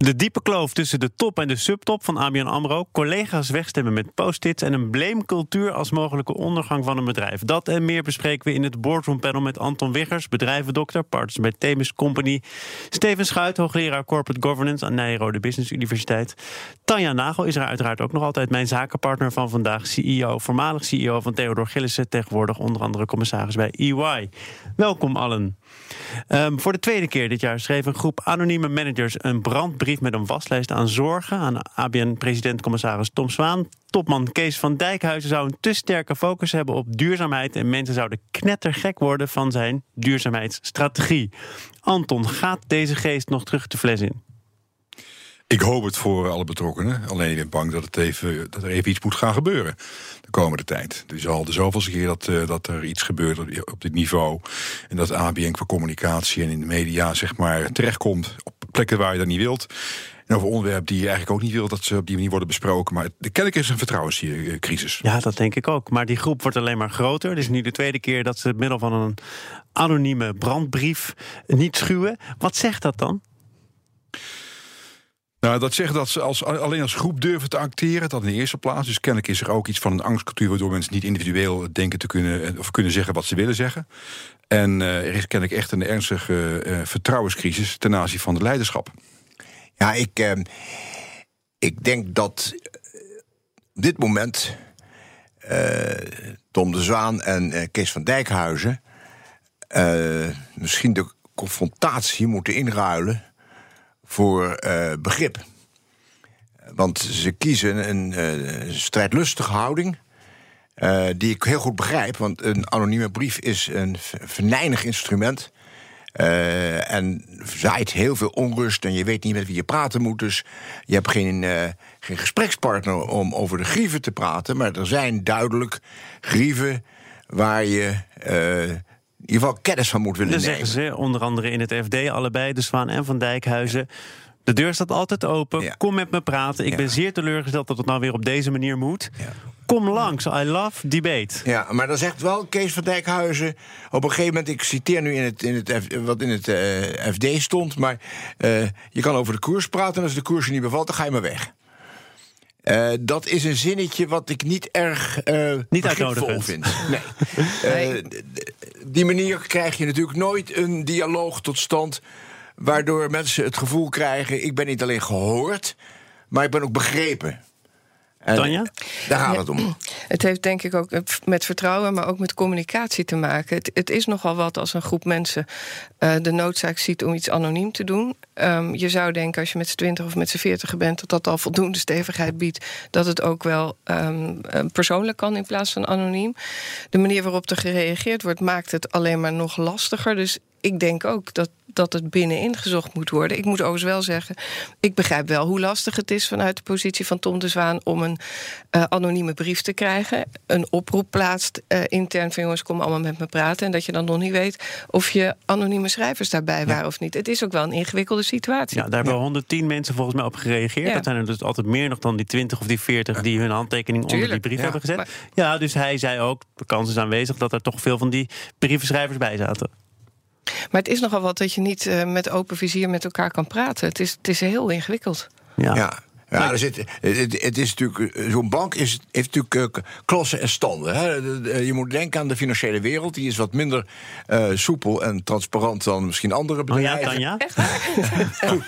De diepe kloof tussen de top en de subtop van ABN AMRO... collega's wegstemmen met post-its... en een blamecultuur als mogelijke ondergang van een bedrijf. Dat en meer bespreken we in het boardroom panel met Anton Wiggers... bedrijvendokter, partners bij Themis Company... Steven Schuit, hoogleraar Corporate Governance... aan Nijrode Business Universiteit. Tanja Nagel is er uiteraard ook nog altijd mijn zakenpartner van vandaag... CEO, voormalig CEO van Theodor Gillissen... tegenwoordig onder andere commissaris bij EY. Welkom allen. Ehm, voor de tweede keer dit jaar schreef een groep anonieme managers een brandbrief met een waslijst aan zorgen aan ABN-president-commissaris Tom Zwaan. Topman Kees van Dijkhuizen zou een te sterke focus hebben op duurzaamheid en mensen zouden knettergek worden van zijn duurzaamheidsstrategie. Anton, gaat deze geest nog terug de fles in? Ik hoop het voor alle betrokkenen. Alleen ik ben bang dat, het even, dat er even iets moet gaan gebeuren de komende tijd. Is al de zoveelste keer dat, uh, dat er iets gebeurt op, dit niveau. En dat ABN qua communicatie en in de media zeg maar, terechtkomt op plekken waar je dat niet wilt. En over onderwerpen die je eigenlijk ook niet wilt dat ze op die manier worden besproken. Maar de kennelijk is een vertrouwenscrisis. Ja, dat denk ik ook. Maar die groep wordt alleen maar groter. Het is nu de tweede keer dat ze het middel van een anonieme brandbrief niet schuwen. Wat zegt dat dan? Nou, dat zegt dat ze als, alleen als groep durven te acteren, dat in de eerste plaats. Dus kennelijk is er ook iets van een angstcultuur waardoor mensen niet individueel denken te kunnen of kunnen zeggen wat ze willen zeggen. En uh, er is kennelijk echt een ernstige uh, vertrouwenscrisis ten aanzien van de leiderschap. Ja, ik, ik denk dat op dit moment Tom de Zwaan en Kees van Dijkhuizen misschien de confrontatie moeten inruilen voor uh, begrip. Want ze kiezen een uh, strijdlustige houding. Uh, die ik heel goed begrijp, want een anonieme brief is een venijnig instrument. en zaait heel veel onrust en je weet niet met wie je praten moet. Dus je hebt geen, geen gesprekspartner om over de grieven te praten. Maar er zijn duidelijk grieven waar je in ieder geval kennis van moet willen nemen. zeggen ze, onder andere in het FD, allebei, de Zwaan en Van Dijkhuizen... De deur staat altijd open. Ja. Kom met me praten. Ik ja. ben zeer teleurgesteld dat het nou weer op deze manier moet. Ja. Kom langs. I love debate. Ja, maar dan zegt wel Kees van Dijkhuizen... op een gegeven moment, ik citeer nu in het, in het, wat in het uh, FD stond... maar uh, je kan over de koers praten... en als de koers je niet bevalt, dan ga je maar weg. Uh, dat is een zinnetje wat ik niet erg uh, niet uitnodigend vind. Nee. uh, die manier krijg je natuurlijk nooit een dialoog tot stand... waardoor mensen het gevoel krijgen... ik ben niet alleen gehoord, maar ik ben ook begrepen. En Tanja? Daar gaat het om. Het heeft denk ik ook met vertrouwen, maar ook met communicatie te maken. Het, het is nogal wat als een groep mensen uh, de noodzaak ziet om iets anoniem te doen. Um, je zou denken, als je met z'n twintig of met z'n veertig bent, dat dat al voldoende stevigheid biedt. Dat het ook wel um, persoonlijk kan in plaats van anoniem. De manier waarop er gereageerd wordt, maakt het alleen maar nog lastiger. Dus ik denk ook dat, dat het binnenin gezocht moet worden. Ik moet overigens wel zeggen, ik begrijp wel hoe lastig het is vanuit de positie van Tom de Zwaan om een uh, anonieme brief te krijgen. Een oproep plaatst uh, intern van jongens, kom allemaal met me praten. En dat je dan nog niet weet of je anonieme schrijvers daarbij waren ja. of niet. Het is ook wel een ingewikkelde situatie. Ja, daar hebben ja. 110 mensen volgens mij op gereageerd. Ja. Dat zijn er dus altijd meer nog dan die 20 of die 40 die hun handtekening Tuurlijk. onder die brief hebben gezet. Maar... Ja, dus hij zei ook, de kans is aanwezig dat er toch veel van die brievenschrijvers bij zaten. Maar het is nogal wat dat je niet uh, met open vizier met elkaar kan praten. Het is, het is heel ingewikkeld. Ja. ja. Ja, er zit, het, het is natuurlijk, zo'n bank is, heeft natuurlijk uh, klassen en standen. Hè. Je moet denken aan de financiële wereld. Die is wat minder uh, soepel en transparant dan misschien andere bedrijven. Oh ja, Echt waar? Goed,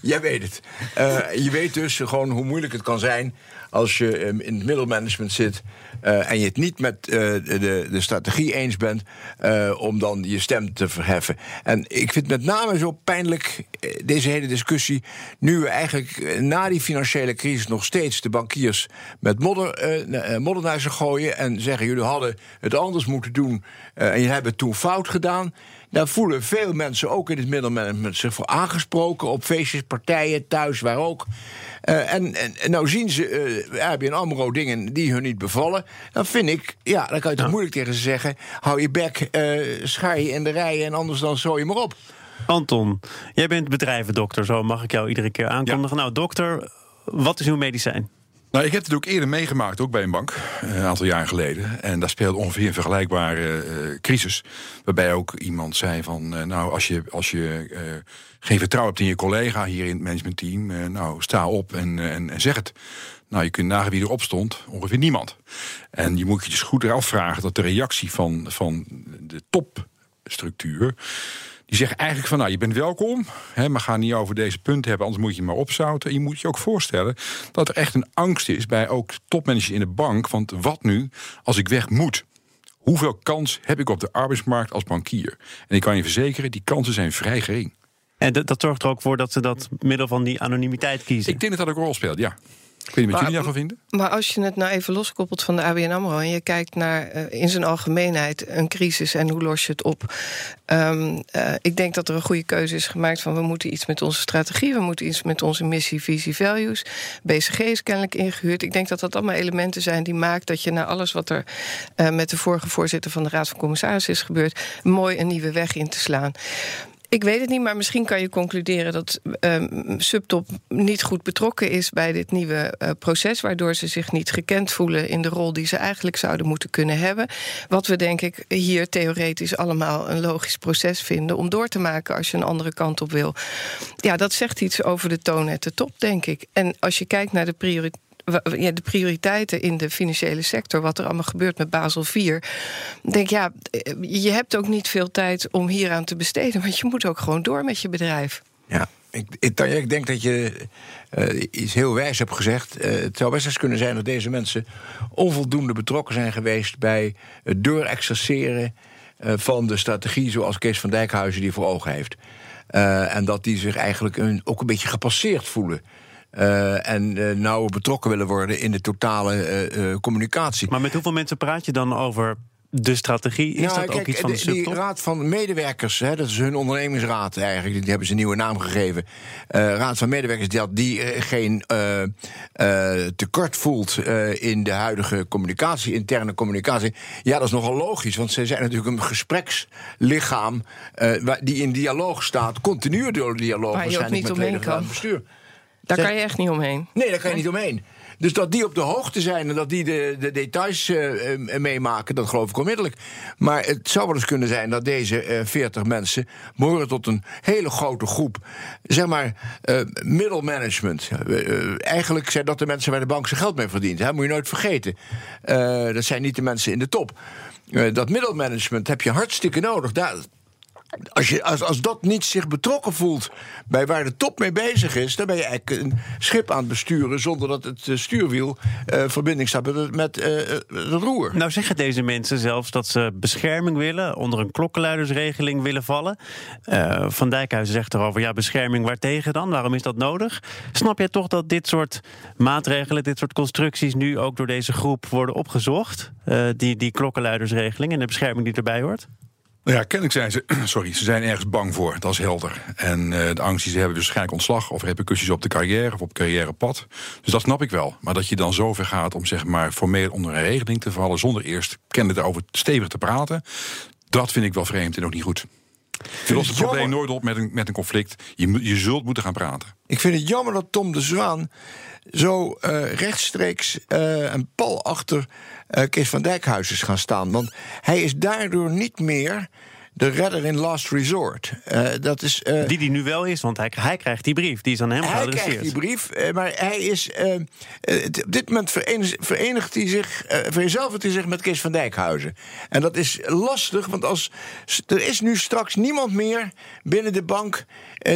jij weet het. Uh, je weet dus gewoon hoe moeilijk het kan zijn als je in het middelmanagement zit uh, en je het niet met uh, de, de strategie eens bent uh, om dan je stem te verheffen. En ik vind met name zo pijnlijk deze hele discussie, nu we eigenlijk na die financiële crisis nog steeds de bankiers met modder, modder naar ze gooien en zeggen: jullie hadden het anders moeten doen en je hebt het toen fout gedaan. Daar voelen veel mensen, ook in het middelmanagement, zich voor aangesproken. Op feestjes, partijen, thuis, waar ook. Uh, en, nou zien ze uh, ABN AMRO dingen die hun niet bevallen. Dan vind ik, ja, dan kan je toch ja. moeilijk tegen ze zeggen... hou je bek, uh, schaar je in de rijen en anders dan zo je maar op. Anton, jij bent bedrijvendokter, zo mag ik jou iedere keer aankondigen. Nou, dokter, wat is uw medicijn? Nou, ik heb het ook eerder meegemaakt, ook bij een bank, eh, een aantal jaar geleden. En daar speelde ongeveer een vergelijkbare uh, crisis. Waarbij ook iemand zei van, uh, nou, als je, als je geen vertrouwen hebt in je collega hier in het managementteam, nou, sta op en, en, en, zeg het. Nou, je kunt nagaan wie erop stond, ongeveer niemand. En je moet je dus goed eraf vragen dat de reactie van, van de topstructuur die zeggen eigenlijk van, nou, je bent welkom, hè, maar ga niet over deze punten hebben, anders moet je maar opzouten. je moet je ook voorstellen dat er echt een angst is bij ook topmanagers in de bank. Want wat nu als ik weg moet? Hoeveel kans heb ik op de arbeidsmarkt als bankier? En ik kan je verzekeren, die kansen zijn vrij gering. En dat, dat zorgt er ook voor dat ze dat middel van die anonimiteit kiezen. Ik denk dat dat ook een rol speelt, ja. Ik weet niet wat jullie daarvan vinden. Maar als je het nou even loskoppelt van de ABN AMRO... en je kijkt naar uh, in zijn algemeenheid een crisis en hoe los je het op... Um, uh, ik denk dat er een goede keuze is gemaakt van... we moeten iets met onze strategie, we moeten iets met onze missie, visie, values. BCG is kennelijk ingehuurd. Ik denk dat dat allemaal elementen zijn die maken dat je... na alles wat er uh, met de vorige voorzitter van de Raad van Commissarissen is gebeurd... mooi een nieuwe weg in te slaan. Ik weet het niet, maar misschien kan je concluderen dat um, Subtop niet goed betrokken is bij dit nieuwe uh, proces, waardoor ze zich niet gekend voelen in de rol die ze eigenlijk zouden moeten kunnen hebben. Wat we denk ik hier theoretisch allemaal een logisch proces vinden om door te maken als je een andere kant op wil. Ja, dat zegt iets over de toon at de top, denk ik. En als je kijkt naar de prioriteit ja, de prioriteiten in de financiële sector, wat er allemaal gebeurt met Basel IV. Denk ja, je hebt ook niet veel tijd om hieraan te besteden, want je moet ook gewoon door met je bedrijf. Ja, ik, ik, denk dat je uh, iets heel wijs hebt gezegd. Uh, het zou best eens kunnen zijn dat deze mensen onvoldoende betrokken zijn geweest bij het doorexerceren uh, van de strategie zoals Kees van Dijkhuizen die voor ogen heeft. en dat die zich eigenlijk een, ook een beetje gepasseerd voelen. Uh, en uh, nauwer betrokken willen worden in de totale uh, communicatie. Maar met hoeveel mensen praat je dan over de strategie? Is nou, dat kijk, ook iets van de, de Die raad van medewerkers, hè, dat is hun ondernemingsraad eigenlijk... die hebben ze een nieuwe naam gegeven. raad van medewerkers die, die geen tekort voelt... in de huidige communicatie, interne communicatie. Ja, dat is nogal logisch, want zij zijn natuurlijk een gesprekslichaam... die in dialoog staat, continu door dialoog... Waar je ook niet omheen kan. Bestuur. Daar kan je echt niet omheen. Nee, daar kan je niet omheen. Dus dat die op de hoogte zijn en dat die de, de details uh, meemaken, dat geloof ik onmiddellijk. Maar het zou wel eens kunnen zijn dat deze uh, 40 mensen behoren tot een hele grote groep, zeg maar, uh, middelmanagement. eigenlijk zijn dat de mensen waar de bank zijn geld mee verdient. Hè? Moet je nooit vergeten. dat zijn niet de mensen in de top. dat middelmanagement heb je hartstikke nodig. Daar, als, je, als, als dat niet zich betrokken voelt bij waar de top mee bezig is, dan ben je eigenlijk een schip aan het besturen zonder dat het eh, stuurwiel uh, verbinding staat met, uh, het roer. Nou zeggen deze mensen zelfs dat ze bescherming willen, onder een klokkenluidersregeling willen vallen. Van Dijkhuizen zegt erover, ja, bescherming waartegen dan? Waarom is dat nodig? Snap jij toch dat dit soort maatregelen, dit soort constructies nu ook door deze groep worden opgezocht? die, die klokkenluidersregeling en de bescherming die erbij hoort? Nou ja, kennelijk zijn ze, sorry, ze zijn ergens bang voor. Dat is helder. En uh, de angst die ze hebben, dus waarschijnlijk ontslag of repercussies op de carrière of op carrièrepad. Dus dat snap ik wel. Maar dat je dan zover gaat om zeg maar formeel onder een regeling te vallen zonder eerst kennelijk daarover stevig te praten, dat vind ik wel vreemd en ook niet goed. Je lost het probleem nooit op met een, met een conflict. Je, je zult moeten gaan praten. Ik vind het jammer dat Tom de Zwaan zo uh, rechtstreeks uh, een pal achter uh, Kees van Dijkhuis is gaan staan. Want hij is daardoor niet meer de redder in last resort. Uh, dat is, uh, die die nu wel is, want hij, hij, krijgt die brief. Die is aan hem geadresseerd. Hij krijgt die brief, uh, maar hij is... op dit moment verenigt, verenigt hij zich... vereenzelvigt hij zich met Kees van Dijkhuizen. En dat is lastig, want als, er is nu straks niemand meer binnen de bank...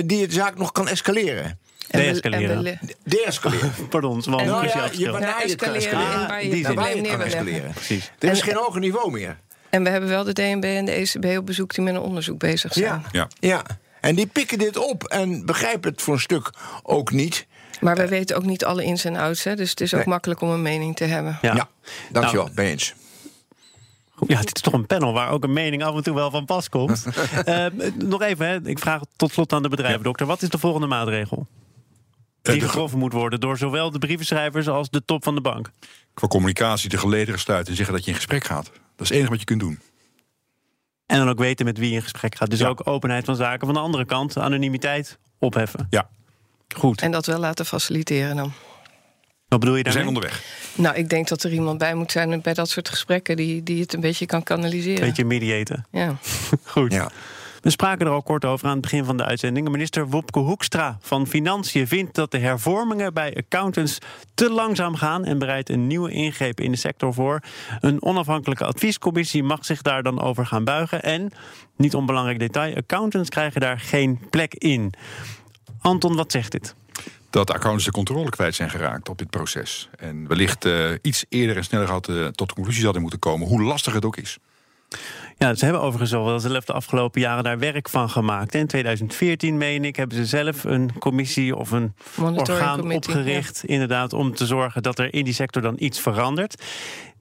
die de zaak nog kan escaleren. De-escaleren. De-escaleren. Pardon, want nou ja, je benadert het escaleren. Ah, die waar je kan escaleren. Precies. Er is geen hoger niveau meer. En we hebben wel de DNB en de ECB op bezoek die met een onderzoek bezig zijn. Ja, ja. ja. en die pikken dit op en begrijpen het voor een stuk ook niet. Maar we weten ook niet alle ins en outs, hè, dus het is ook makkelijk om een mening te hebben. Ja, ja dankjewel, nou, ben eens. Ja, dit is toch een panel waar ook een mening af en toe wel van pas komt. uh, nog even, hè. ik vraag tot slot aan de bedrijvendokter. Wat is de volgende maatregel? Die getroffen moet worden door zowel de brievenschrijvers als de top van de bank. Qua communicatie de gelederen sluiten en zeggen dat je in gesprek gaat. Dat is het enige wat je kunt doen. En dan ook weten met wie je in gesprek gaat. Dus Ja. ook openheid van zaken. Van de andere kant, anonimiteit opheffen. Ja, Goed. En dat wel laten faciliteren dan. Wat bedoel je we zijn daarmee? onderweg. Nou, ik denk dat er iemand bij moet zijn bij dat soort gesprekken die, die het een beetje kan kanaliseren. Beetje mediaten. Ja. Goed. Ja. We spraken er al kort over aan het begin van de uitzending. Minister Wopke Hoekstra van Financiën vindt dat de hervormingen bij accountants te langzaam gaan en bereidt een nieuwe ingreep in de sector voor. Een onafhankelijke adviescommissie mag zich daar dan over gaan buigen. En, niet onbelangrijk detail, accountants krijgen daar geen plek in. Anton, wat zegt dit? Dat accountants de controle kwijt zijn geraakt op dit proces. En wellicht eh, iets eerder en sneller hadden tot de hadden moeten komen, hoe lastig het ook is. Ja, ze hebben overigens al wel zelf de afgelopen jaren daar werk van gemaakt. In 2014, meen ik, hebben ze zelf een commissie of een orgaan opgericht. Inderdaad, om te zorgen dat er in die sector dan iets verandert.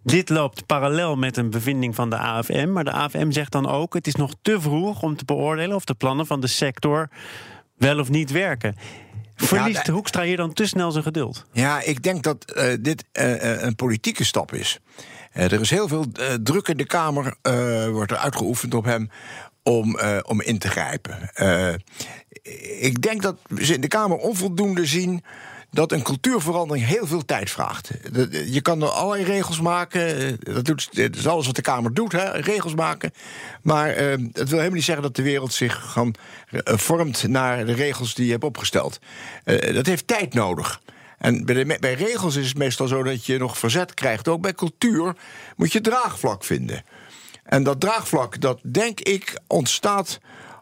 Dit loopt parallel met een bevinding van de AFM. Maar de AFM zegt dan ook: het is nog te vroeg om te beoordelen of de plannen van de sector wel of niet werken. Verliest de- Hoekstra hier dan te snel zijn geduld? Ja, ik denk dat eh, dit eh, eh, een politieke stap is. Eh, er is heel veel eh, druk in de Kamer, eh, wordt er uitgeoefend op hem om, om in te grijpen. Ik denk dat ze in de Kamer onvoldoende zien dat een cultuurverandering heel veel tijd vraagt. Je kan er allerlei regels maken. Dat, doet, dat is alles wat de Kamer doet, hè, regels maken. Maar dat wil helemaal niet zeggen dat de wereld zich eh, vormt naar de regels die je hebt opgesteld. Dat heeft tijd nodig. En bij, de, bij regels is het meestal zo dat je nog verzet krijgt. Ook bij cultuur moet je draagvlak vinden. En dat draagvlak, dat denk ik, ontstaat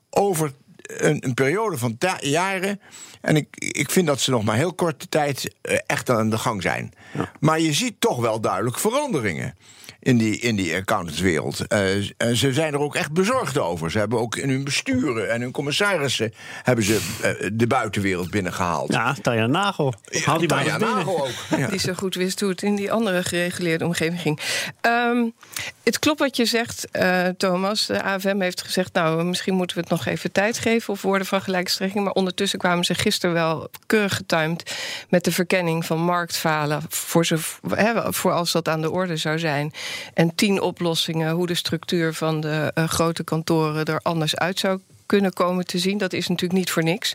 over een, een periode van jaren. En ik, ik vind dat ze nog maar heel korte tijd eh, echt aan de gang zijn. Maar je ziet toch wel duidelijk veranderingen. In die, in die accountantswereld. Eh, en ze zijn er ook echt bezorgd over. Ze hebben ook in hun besturen en hun commissarissen... hebben ze eh, de buitenwereld binnengehaald. Ja, Tanja Nagel. Haal die maar Tanja. Nagel ook. Ja. Die zo goed wist hoe het in die andere gereguleerde omgeving ging. Ehm, het klopt wat je zegt, eh, Thomas. De AFM heeft gezegd, nou, misschien moeten we het nog even tijd geven... of woorden van gelijkstrekking. Maar ondertussen kwamen ze gisteren wel keurig getimed... met de verkenning van marktfalen... voor, zo, hè, voor als dat aan de orde zou zijn. En tien oplossingen hoe de structuur van de eh, grote kantoren... er anders uit zou kunnen komen te zien. Dat is natuurlijk niet voor niks.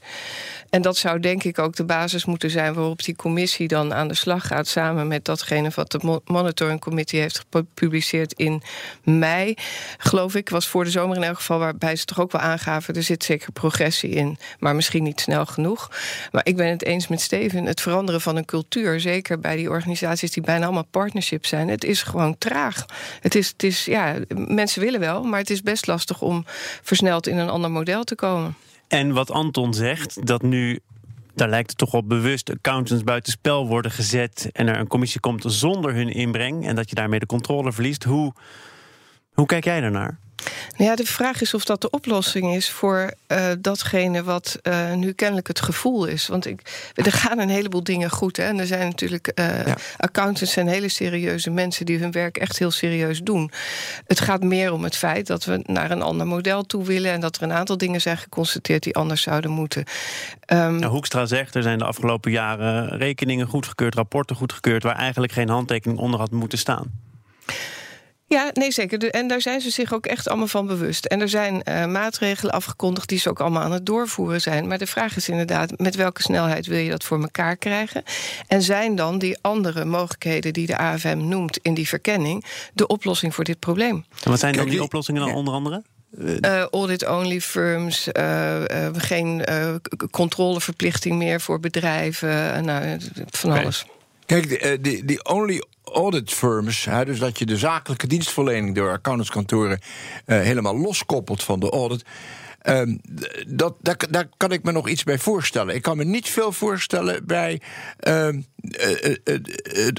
En dat zou denk ik ook de basis moeten zijn waarop die commissie dan aan de slag gaat. Samen met datgene wat de Mo- Monitoring Committee heeft gepubliceerd in mei. Geloof ik, was voor de zomer in elk geval, waarbij ze toch ook wel aangaven. Er zit zeker progressie in, maar misschien niet snel genoeg. Maar ik ben het eens met Steven. Het veranderen van een cultuur, zeker bij die organisaties die bijna allemaal partnerships zijn, het is gewoon traag. Het is, het is ja, mensen willen wel, maar het is best lastig om versneld in een ander model te komen. En wat Anton zegt, dat nu, daar lijkt het toch op bewust, accountants buitenspel worden gezet en er een commissie komt zonder hun inbreng en dat je daarmee de controle verliest. Hoe, hoe kijk jij daarnaar? Nou Ja, de vraag is of dat de oplossing is voor eh, datgene wat eh, nu kennelijk het gevoel is. Want ik, er gaan een heleboel dingen goed. Hè? En er zijn natuurlijk eh, Ja. accountants en hele serieuze mensen die hun werk echt heel serieus doen. Het gaat meer om het feit dat we naar een ander model toe willen en dat er een aantal dingen zijn geconstateerd die anders zouden moeten. Ehm, Nou, Hoekstra zegt, er zijn de afgelopen jaren rekeningen goedgekeurd, rapporten goedgekeurd, waar eigenlijk geen handtekening onder had moeten staan. Ja, nee, zeker. En daar zijn ze zich ook echt allemaal van bewust. En er zijn eh, maatregelen afgekondigd die ze ook allemaal aan het doorvoeren zijn. Maar de vraag is inderdaad, met welke snelheid wil je dat voor elkaar krijgen? En zijn dan die andere mogelijkheden die de AFM noemt in die verkenning de oplossing voor dit probleem? En wat zijn dan die oplossingen dan onder andere? Eh, Audit-only firms, eh, eh, geen eh, controleverplichting meer voor bedrijven, nou, van alles. Kijk, die, die, die only audit firms, dus dat je de zakelijke dienstverlening door accountantskantoren eh, helemaal loskoppelt van de audit. Ehm, dat, daar, daar kan ik me nog iets bij voorstellen. Ik kan me niet veel voorstellen bij ehm, eh, eh, eh,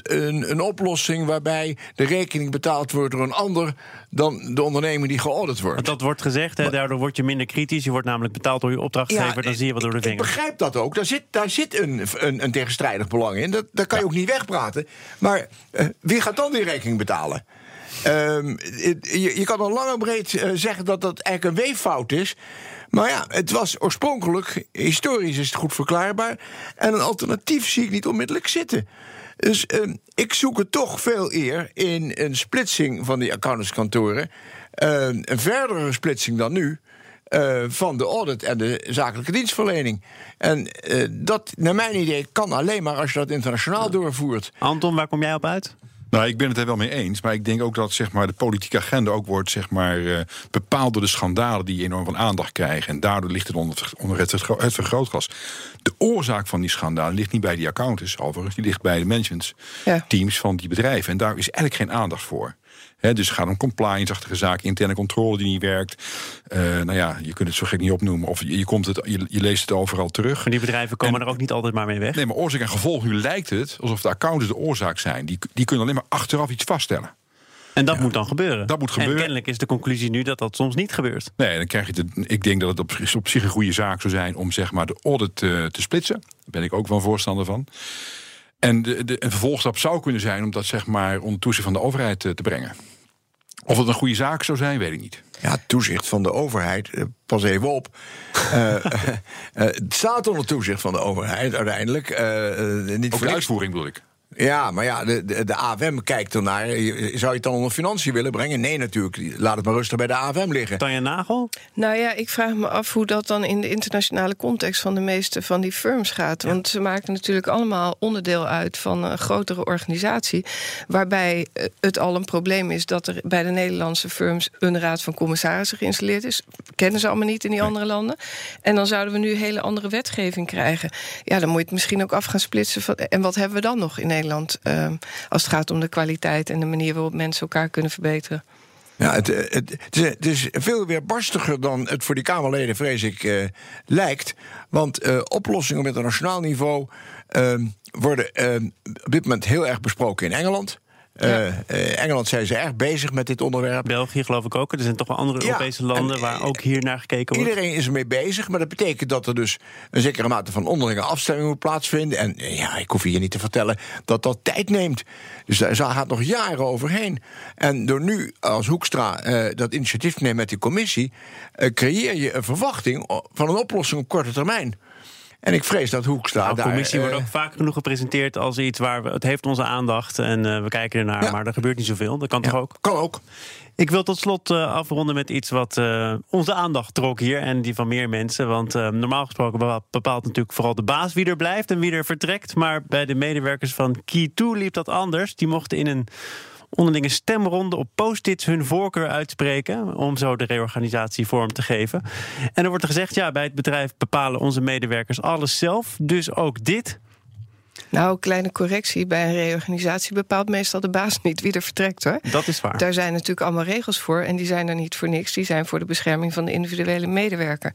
een, een oplossing waarbij de rekening betaald wordt door een ander dan de onderneming die geaudit wordt. Want dat wordt gezegd, hè, daardoor word je minder kritisch. Je wordt namelijk betaald door je opdrachtgever, dan zie je wat door de ik- Ik begrijp dat ook. Daar zit, daar zit een, een, een tegenstrijdig belang in. Dat, dat kan je ook niet wegpraten. Maar wie gaat dan die rekening betalen? Ehm, het- je, je kan al lang en breed eh, zeggen dat dat eigenlijk een weeffout is. Maar ja, het was oorspronkelijk, historisch is het goed verklaarbaar. En een alternatief zie ik niet onmiddellijk zitten. Dus uh, ik zoek het toch veel eer in een splitsing van die accountantskantoren. Uh, een verdere splitsing dan nu. Uh, van de audit en de zakelijke dienstverlening. En uh, dat, naar mijn idee, kan alleen maar als je dat internationaal doorvoert. Anton, waar kom jij op uit? Nou, ik ben het er wel mee eens. Maar ik denk ook dat zeg maar, de politieke agenda ook wordt zeg maar, uh, bepaald door de schandalen die enorm van aandacht krijgen. En daardoor ligt het onder, onder het, het vergrootglas. De oorzaak van die schandalen ligt niet bij die accountants, overigens. Die ligt bij de managementteams ja. van die bedrijven. En daar is eigenlijk geen aandacht voor. He, dus het gaat om compliance-achtige zaken, interne controle die niet werkt. Uh, nou ja, je kunt het zo gek niet opnoemen. Of je, je, komt het, je, je leest het overal terug. Maar die bedrijven komen en, er ook niet altijd maar mee weg. Nee, maar oorzaak en gevolg, nu lijkt het alsof de accountants de oorzaak zijn. Die, die kunnen alleen maar achteraf iets vaststellen. En dat ja, moet dan gebeuren. Dat moet gebeuren. En kennelijk is de conclusie nu dat dat soms niet gebeurt. Nee, dan krijg je de, ik denk dat het op, op zich een goede zaak zou zijn om zeg maar, de audit uh, te splitsen. Daar ben ik ook wel voorstander van. En de, de, een vervolgstap zou kunnen zijn om dat zeg maar, onder toezicht van de overheid uh, te brengen. Of het een goede zaak zou zijn, weet ik niet. Ja, toezicht van de overheid, pas even op. uh, uh, het staat onder toezicht van de overheid uiteindelijk. Uh, niet voor de uitvoering bedoel ik. Ja, maar ja, de, de, de AFM kijkt ernaar. Zou je het dan onder financiën willen brengen? Nee, natuurlijk. Laat het maar rustig bij de AFM liggen. Tanja Nagel? Nou ja, ik vraag me af hoe dat dan in de internationale context van de meeste van die firms gaat. Want ze maken natuurlijk allemaal onderdeel uit van een grotere organisatie. Waarbij het al een probleem is dat er bij de Nederlandse firms een raad van commissarissen geïnstalleerd is. Kennen ze allemaal niet in die nee. andere landen. En dan zouden we nu hele andere wetgeving krijgen. Ja, dan moet je het misschien ook af gaan splitsen. Van, en wat hebben we dan nog in Nederland? Nederland. Uh, als het gaat om de kwaliteit en de manier waarop mensen elkaar kunnen verbeteren. Ja, het, het, het, is, veel weerbarstiger dan het voor die Kamerleden, vrees ik, uh, lijkt. Want uh, oplossingen op internationaal niveau uh, worden op dit moment heel erg besproken in Engeland. Ja. Uh, Engeland zijn ze erg bezig met dit onderwerp. België geloof ik ook. Er zijn toch wel andere ja, Europese landen en, waar ook hier naar gekeken wordt. Iedereen is ermee bezig, maar dat betekent dat er dus een zekere mate van onderlinge afstemming moet plaatsvinden. En ja, ik hoef je niet te vertellen dat dat tijd neemt. Dus daar gaat nog jaren overheen. En door nu als Hoekstra uh, dat initiatief te nemen met die commissie, uh, creëer je een verwachting van een oplossing op korte termijn. En ik vrees dat Hoekstra nou, De commissie daar, wordt ook vaak genoeg gepresenteerd als iets waar we, het heeft onze aandacht en uh, we kijken ernaar, ja. maar er gebeurt niet zoveel. Dat kan toch ook? Kan ook. Ik wil tot slot uh, afronden met iets wat uh, onze aandacht trok hier en die van meer mensen. Want uh, normaal gesproken bepaalt natuurlijk vooral de baas wie er blijft en wie er vertrekt. Maar bij de medewerkers van Key2 liep dat anders. Die mochten in een onderlinge stemronde op post-its hun voorkeur uitspreken. om zo de reorganisatie vorm te geven. En er wordt gezegd: ja, bij het bedrijf bepalen onze medewerkers alles zelf. Dus ook dit. Nou, kleine correctie. Bij een reorganisatie bepaalt meestal de baas niet wie er vertrekt hoor. Dat is waar. Daar zijn natuurlijk allemaal regels voor. En die zijn er niet voor niks. Die zijn voor de bescherming van de individuele medewerker.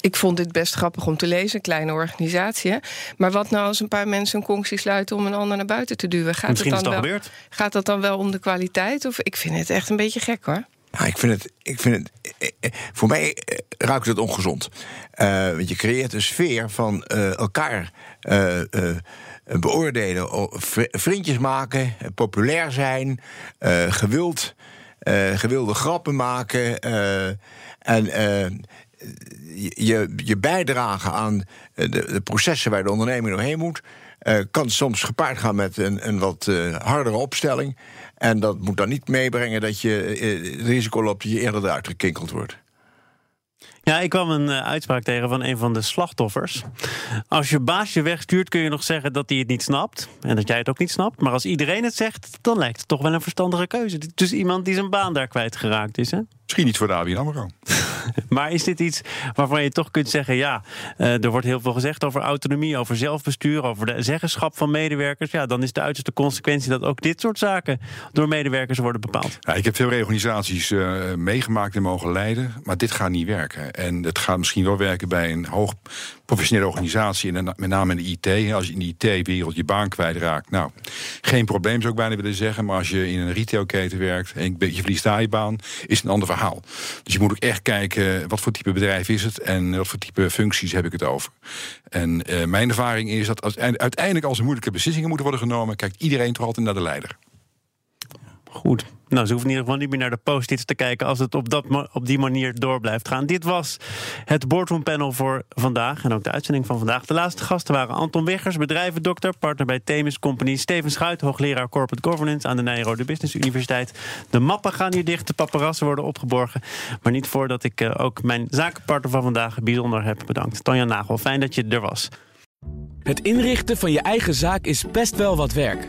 Ik vond dit best grappig om te lezen. Een kleine organisatie. Hè? Maar wat nou als een paar mensen een conctie sluiten om een ander naar buiten te duwen? Gaat, Misschien het dan, dan wel, gebeurd. gaat dat dan wel om de kwaliteit? Of ik vind het echt een beetje gek hoor. Nou, ik vind het, ik vind het, voor mij ruikt het ongezond. Uh, want je creëert een sfeer van uh, elkaar uh, beoordelen, vriendjes maken, populair zijn, gewild, gewilde grappen maken en je, je bijdragen aan de, de, processen waar de onderneming doorheen moet. kan soms gepaard gaan met een, een wat hardere opstelling. En dat moet dan niet meebrengen dat je risico loopt dat je eerder eruit gekinkeld wordt. Ja, ik kwam een uh, uitspraak tegen van een van de slachtoffers. Als je baas je wegstuurt, kun je nog zeggen dat hij het niet snapt. En dat jij het ook niet snapt. Maar als iedereen het zegt, dan lijkt het toch wel een verstandige keuze. Dus iemand die zijn baan daar kwijtgeraakt is, hè? Misschien niet voor de ABN AMRO. maar is dit iets waarvan je toch kunt zeggen... ja, uh, er wordt heel veel gezegd over autonomie, over zelfbestuur... over de zeggenschap van medewerkers. Ja, dan is de uiterste consequentie dat ook dit soort zaken... door medewerkers worden bepaald. Ja, ik heb veel reorganisaties uh, meegemaakt en mogen leiden... maar dit gaat niet werken. En het gaat misschien wel werken bij een hoog professionele organisatie... en met name in de IT. Als je in de IT-wereld je baan kwijtraakt... nou, geen probleem zou ik bijna willen zeggen... maar als je in een retailketen werkt en je verliest daar je baan... is het een ander verhaal. Dus je moet ook echt kijken wat voor type bedrijf is het en wat voor type functies heb ik het over. En uh, mijn ervaring is dat uiteindelijk als er moeilijke beslissingen moeten worden genomen, kijkt iedereen toch altijd naar de leider. Goed. Nou, ze hoeven in ieder geval niet meer naar de post-its te kijken als het op, dat, op die manier door blijft gaan. Dit was het Boardroom Panel voor vandaag en ook de uitzending van vandaag. De laatste gasten waren Anton Wiggers, bedrijvendokter, partner bij Themis Company, Steven Schuit, hoogleraar Corporate Governance aan de Nijrode Business Universiteit. De mappen gaan hier dicht, de paparazzen worden opgeborgen. Maar niet voordat ik uh, ook mijn zakenpartner van vandaag bijzonder heb bedankt. Tanja Nagel, fijn dat je er was. Het inrichten van je eigen zaak is best wel wat werk.